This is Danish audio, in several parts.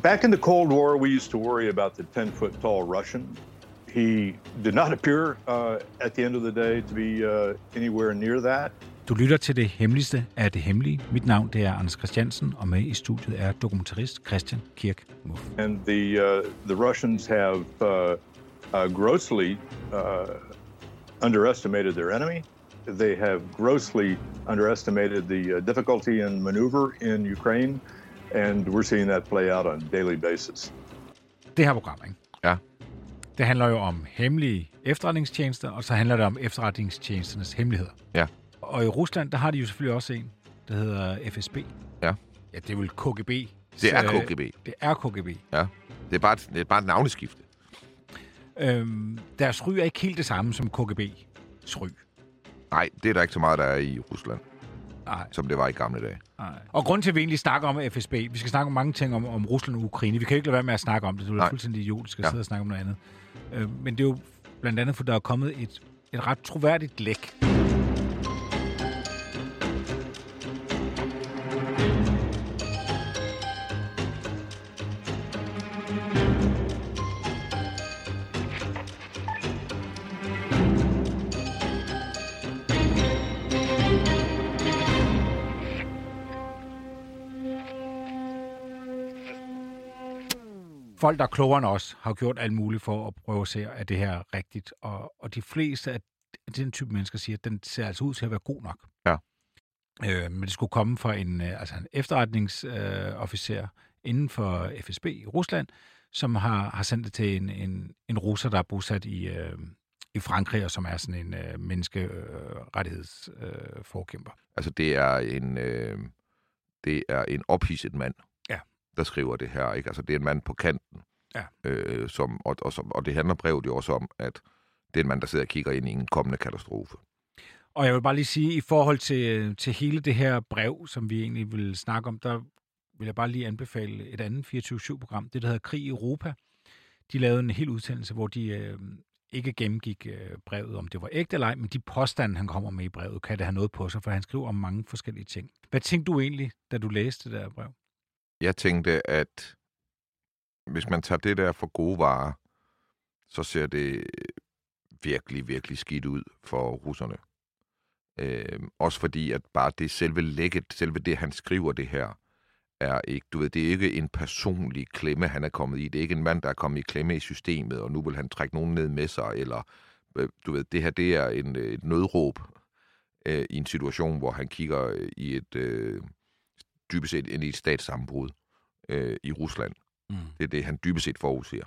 Back in the Cold War, we used to worry about the 10 foot tall Russian. He did not appear uh, at the end of the day to be uh, anywhere near that. Du lytter til det hemmeligste af det hemmelige. Mit navn det er Anders Christiansen, og med i studiet er dokumentarist Christian Kirk Muff. And the, uh, the Russians have uh, uh, grossly uh, underestimated their enemy. They have grossly underestimated the uh, difficulty in maneuver in Ukraine, and we're seeing that play out on a daily basis. Det her program, ikke? Ja. det handler jo om hemmelige efterretningstjenester, og så handler det om efterretningstjenesternes hemmeligheder. Ja. Og i Rusland, der har de jo selvfølgelig også en, der hedder FSB. Ja. Ja, det er vel KGB. Det er Så, KGB. Det er KGB. Ja. Det er bare et, det er bare et navneskifte. Øhm, deres ry er ikke helt det samme som KGB's ry. Nej, det er der ikke så meget, der er i Rusland, Nej. som det var i gamle dage. Nej. Og grund til, at vi egentlig snakker om FSB, vi skal snakke om mange ting om, om Rusland og Ukraine. Vi kan jo ikke lade være med at snakke om det. Det er fuldstændig idiotisk at Ja. sidde og snakke om noget andet. Øh, men det er jo blandt andet, for der er kommet et, et ret troværdigt læk. Folk, der er klogere end os, har jo gjort alt muligt for at prøve at se, at det her er rigtigt. Og, og de fleste af den type mennesker siger, at den ser altså ud til at være god nok. Ja. Øh, men det skulle komme fra en, øh, altså en efterretningsofficer øh, inden for FSB i Rusland, som har, har sendt det til en, en, en russer, der er bosat i, øh, i Frankrig, og som er sådan en øh, menneskerettighedsforkæmper. Øh. Altså, det er en, øh, det er en ophidset mand. Der skriver det her. Ikke? Altså, det er en mand på kanten. Ja. Øh, som, og, og, som, og det handler brevet jo også om, at det er en mand, der sidder og kigger ind i en kommende katastrofe. Og jeg vil bare lige sige, i forhold til, til hele det her brev, som vi egentlig vil snakke om, der vil jeg bare lige anbefale et andet 24-7-program, det der hedder Krig i Europa. De lavede en hel udsendelse, hvor de øh, ikke gennemgik øh, brevet, om det var ægte eller ej, men de påstande, han kommer med i brevet, kan det have noget på sig, for han skriver om mange forskellige ting. Hvad tænkte du egentlig, da du læste det der brev? Jeg tænkte, at hvis man tager det der for gode varer, så ser det virkelig, virkelig skidt ud for russerne. Øh, også fordi, at bare det selve lægget, selve det, han skriver det her, er ikke, du ved, det er ikke en personlig klemme, han er kommet i. Det er ikke en mand, der er kommet i klemme i systemet, og nu vil han trække nogen ned med sig, eller, øh, du ved, det her, det er en, øh, et nødråb øh, i en situation, hvor han kigger øh, i et, øh, dybest set et statssammenbrud øh, i Rusland. Mm. Det er det, han dybest set forudser.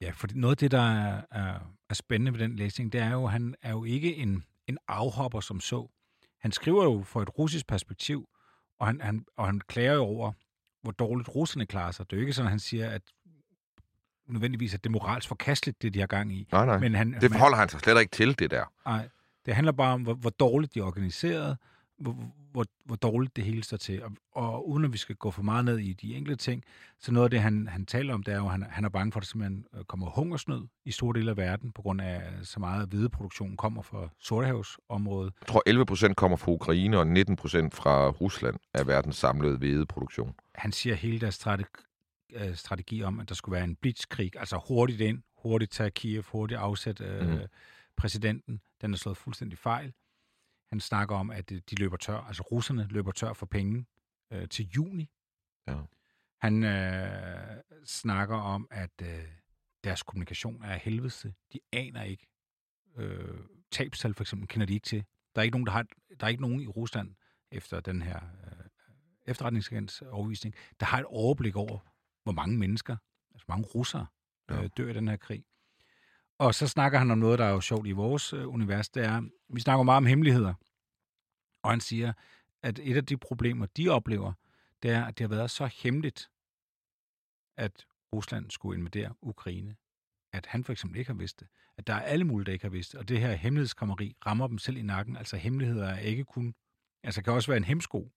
Ja, for noget af det, der er, er, er spændende ved den læsning, det er jo, at han er jo ikke en, en afhopper som så. Han skriver jo fra et russisk perspektiv, og han, han, og han klager jo over, hvor dårligt russerne klarer sig. Det er jo ikke sådan, at han siger, at nødvendigvis at det er moralsk forkasteligt, det de har gang i. Nej, nej. Men han, Det forholder han sig slet ikke til, det der. Nej, det handler bare om, hvor, hvor dårligt de er organiseret, hvor, hvor, hvor dårligt det hele står til. Og, og uden at vi skal gå for meget ned i de enkelte ting, så noget af det, han, han taler om, det er jo, at han, han er bange for, at der simpelthen øh, kommer hungersnød i store dele af verden, på grund af at så meget af hvideproduktionen kommer fra Sortehavsområdet. Jeg tror, 11 procent kommer fra Ukraine, og 19 procent fra Rusland af verdens samlede hvedeproduktion. Han siger hele deres strategi, øh, strategi om, at der skulle være en blitzkrig, altså hurtigt ind, hurtigt tage Kiev, hurtigt afsætte øh, Mhm. præsidenten. Den er slået fuldstændig fejl. Han snakker om, at øh, de løber tør, altså russerne løber tør for penge øh, til juni. Ja. Han øh, snakker om, at øh, deres kommunikation er helvede. De aner ikke. Øh, tabstal for eksempel kender de ikke til. Der er ikke nogen, der har, der er ikke nogen i Rusland efter den her øh, efterretningsagents overvisning, der har et overblik over, hvor mange mennesker, altså mange russere, Ja. øh, dør i den her krig. Og så snakker han om noget, der er jo sjovt i vores øh, univers, det er, vi snakker meget om hemmeligheder. Og han siger, at et af de problemer, de oplever, det er, at det har været så hemmeligt, at Rusland skulle invadere Ukraine. At han for eksempel ikke har vidst det. At der er alle mulige, der ikke har vidst det. Og det her hemmelighedskommeri rammer dem selv i nakken. Altså hemmeligheder er ikke kun... Altså kan også være en hemsko.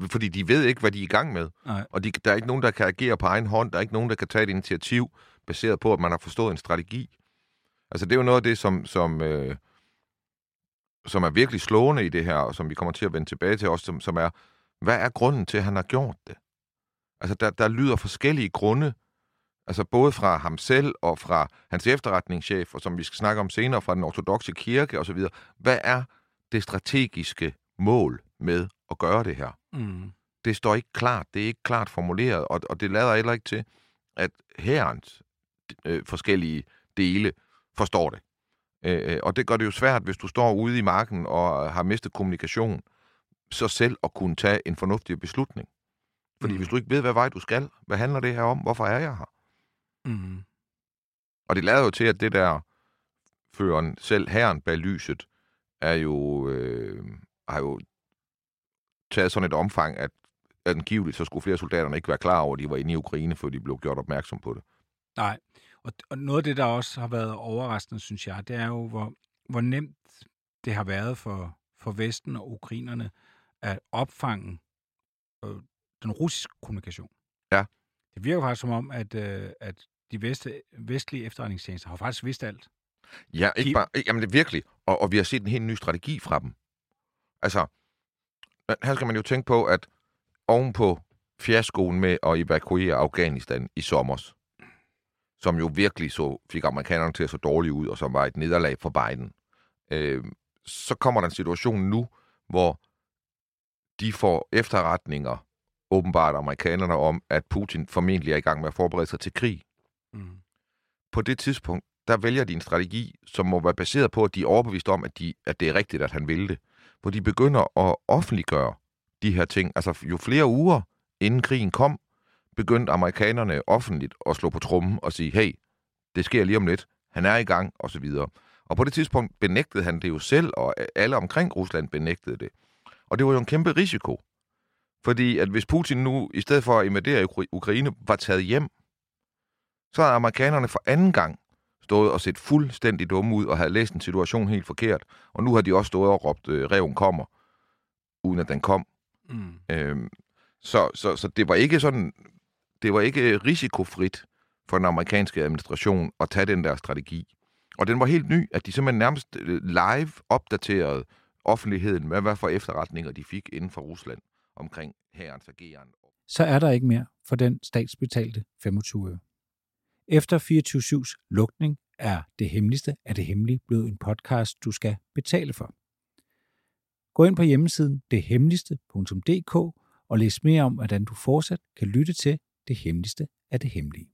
Fordi de ved ikke, hvad de er i gang med. Nej. Og de, der er ikke nogen, der kan agere på egen hånd. Der er ikke nogen, der kan tage et initiativ, baseret på, at man har forstået en strategi. Altså, det er jo noget af det, som, som, øh, som er virkelig slående i det her, og som vi kommer til at vende tilbage til også, som, som er, hvad er grunden til, at han har gjort det? Altså, der, der lyder forskellige grunde, altså både fra ham selv og fra hans efterretningschef, og som vi skal snakke om senere, fra den ortodoxe kirke osv. Hvad er det strategiske mål med at gøre det her? Mm. det står ikke klart, det er ikke klart formuleret, og, og det lader heller ikke til, at herrens øh, forskellige dele forstår det. Øh, og det gør det jo svært, hvis du står ude i marken og har mistet kommunikation, så selv at kunne tage en fornuftig beslutning. Fordi Mm. hvis du ikke ved, hvad vej du skal, hvad handler det her om, hvorfor er jeg her? Mm. Og det lader jo til, at det der føreren selv herren bag lyset, er jo, øh, har jo taget sådan et omfang, at angiveligt så skulle flere soldaterne ikke være klar over, at de var inde i Ukraine, før de blev gjort opmærksom på det. Nej. Og, og noget af det, der også har været overraskende, synes jeg, det er jo, hvor, hvor nemt det har været for, for Vesten og ukrainerne at opfange øh, den russiske kommunikation. Ja. Det virker faktisk som om, at, øh, at de veste, vestlige efterretningstjenester har faktisk vidst alt. Ja, ikke De- bare... Jamen, det er virkelig. Og, og vi har set en helt ny strategi fra dem. Altså, men her skal man jo tænke på, at ovenpå fiaskoen med at evakuere Afghanistan i sommer, som jo virkelig så, fik amerikanerne til at så dårligt ud, og som var et nederlag for Biden, øh, så kommer der en situation nu, hvor de får efterretninger, åbenbart amerikanerne, om, at Putin formentlig er i gang med at forberede sig til krig Mm. på det tidspunkt, der vælger de en strategi, som må være baseret på, at de er overbevist om, at, de, at det er rigtigt, at han vil det. Hvor de begynder at offentliggøre de her ting. Altså jo flere uger inden krigen kom, begyndte amerikanerne offentligt at slå på trummen og sige, hey, det sker lige om lidt, han er i gang, og så videre. Og på det tidspunkt benægtede han det jo selv, og alle omkring Rusland benægtede det. Og det var jo en kæmpe risiko. Fordi at hvis Putin nu, i stedet for at invadere Ukra- Ukraine, var taget hjem, så har amerikanerne for anden gang stået og set fuldstændig dumme ud og havde læst en situation helt forkert. Og nu har de også stået og råbt, øh, reven kommer, uden at den kom. Mm. Øhm, så, så, så det var ikke sådan, det var ikke øh, risikofrit for den amerikanske administration at tage den der strategi. Og den var helt ny, at de simpelthen nærmest øh, live opdaterede offentligheden med, hvad for efterretninger de fik inden for Rusland omkring herrens ageren. så er der ikke mere for den statsbetalte 25 øre. Efter 24-7's lukning er det hemmeligste af det hemmelige blevet en podcast, du skal betale for. Gå ind på hjemmesiden dethemmeligste.dk og læs mere om, hvordan du fortsat kan lytte til det hemmeligste af det hemmelige.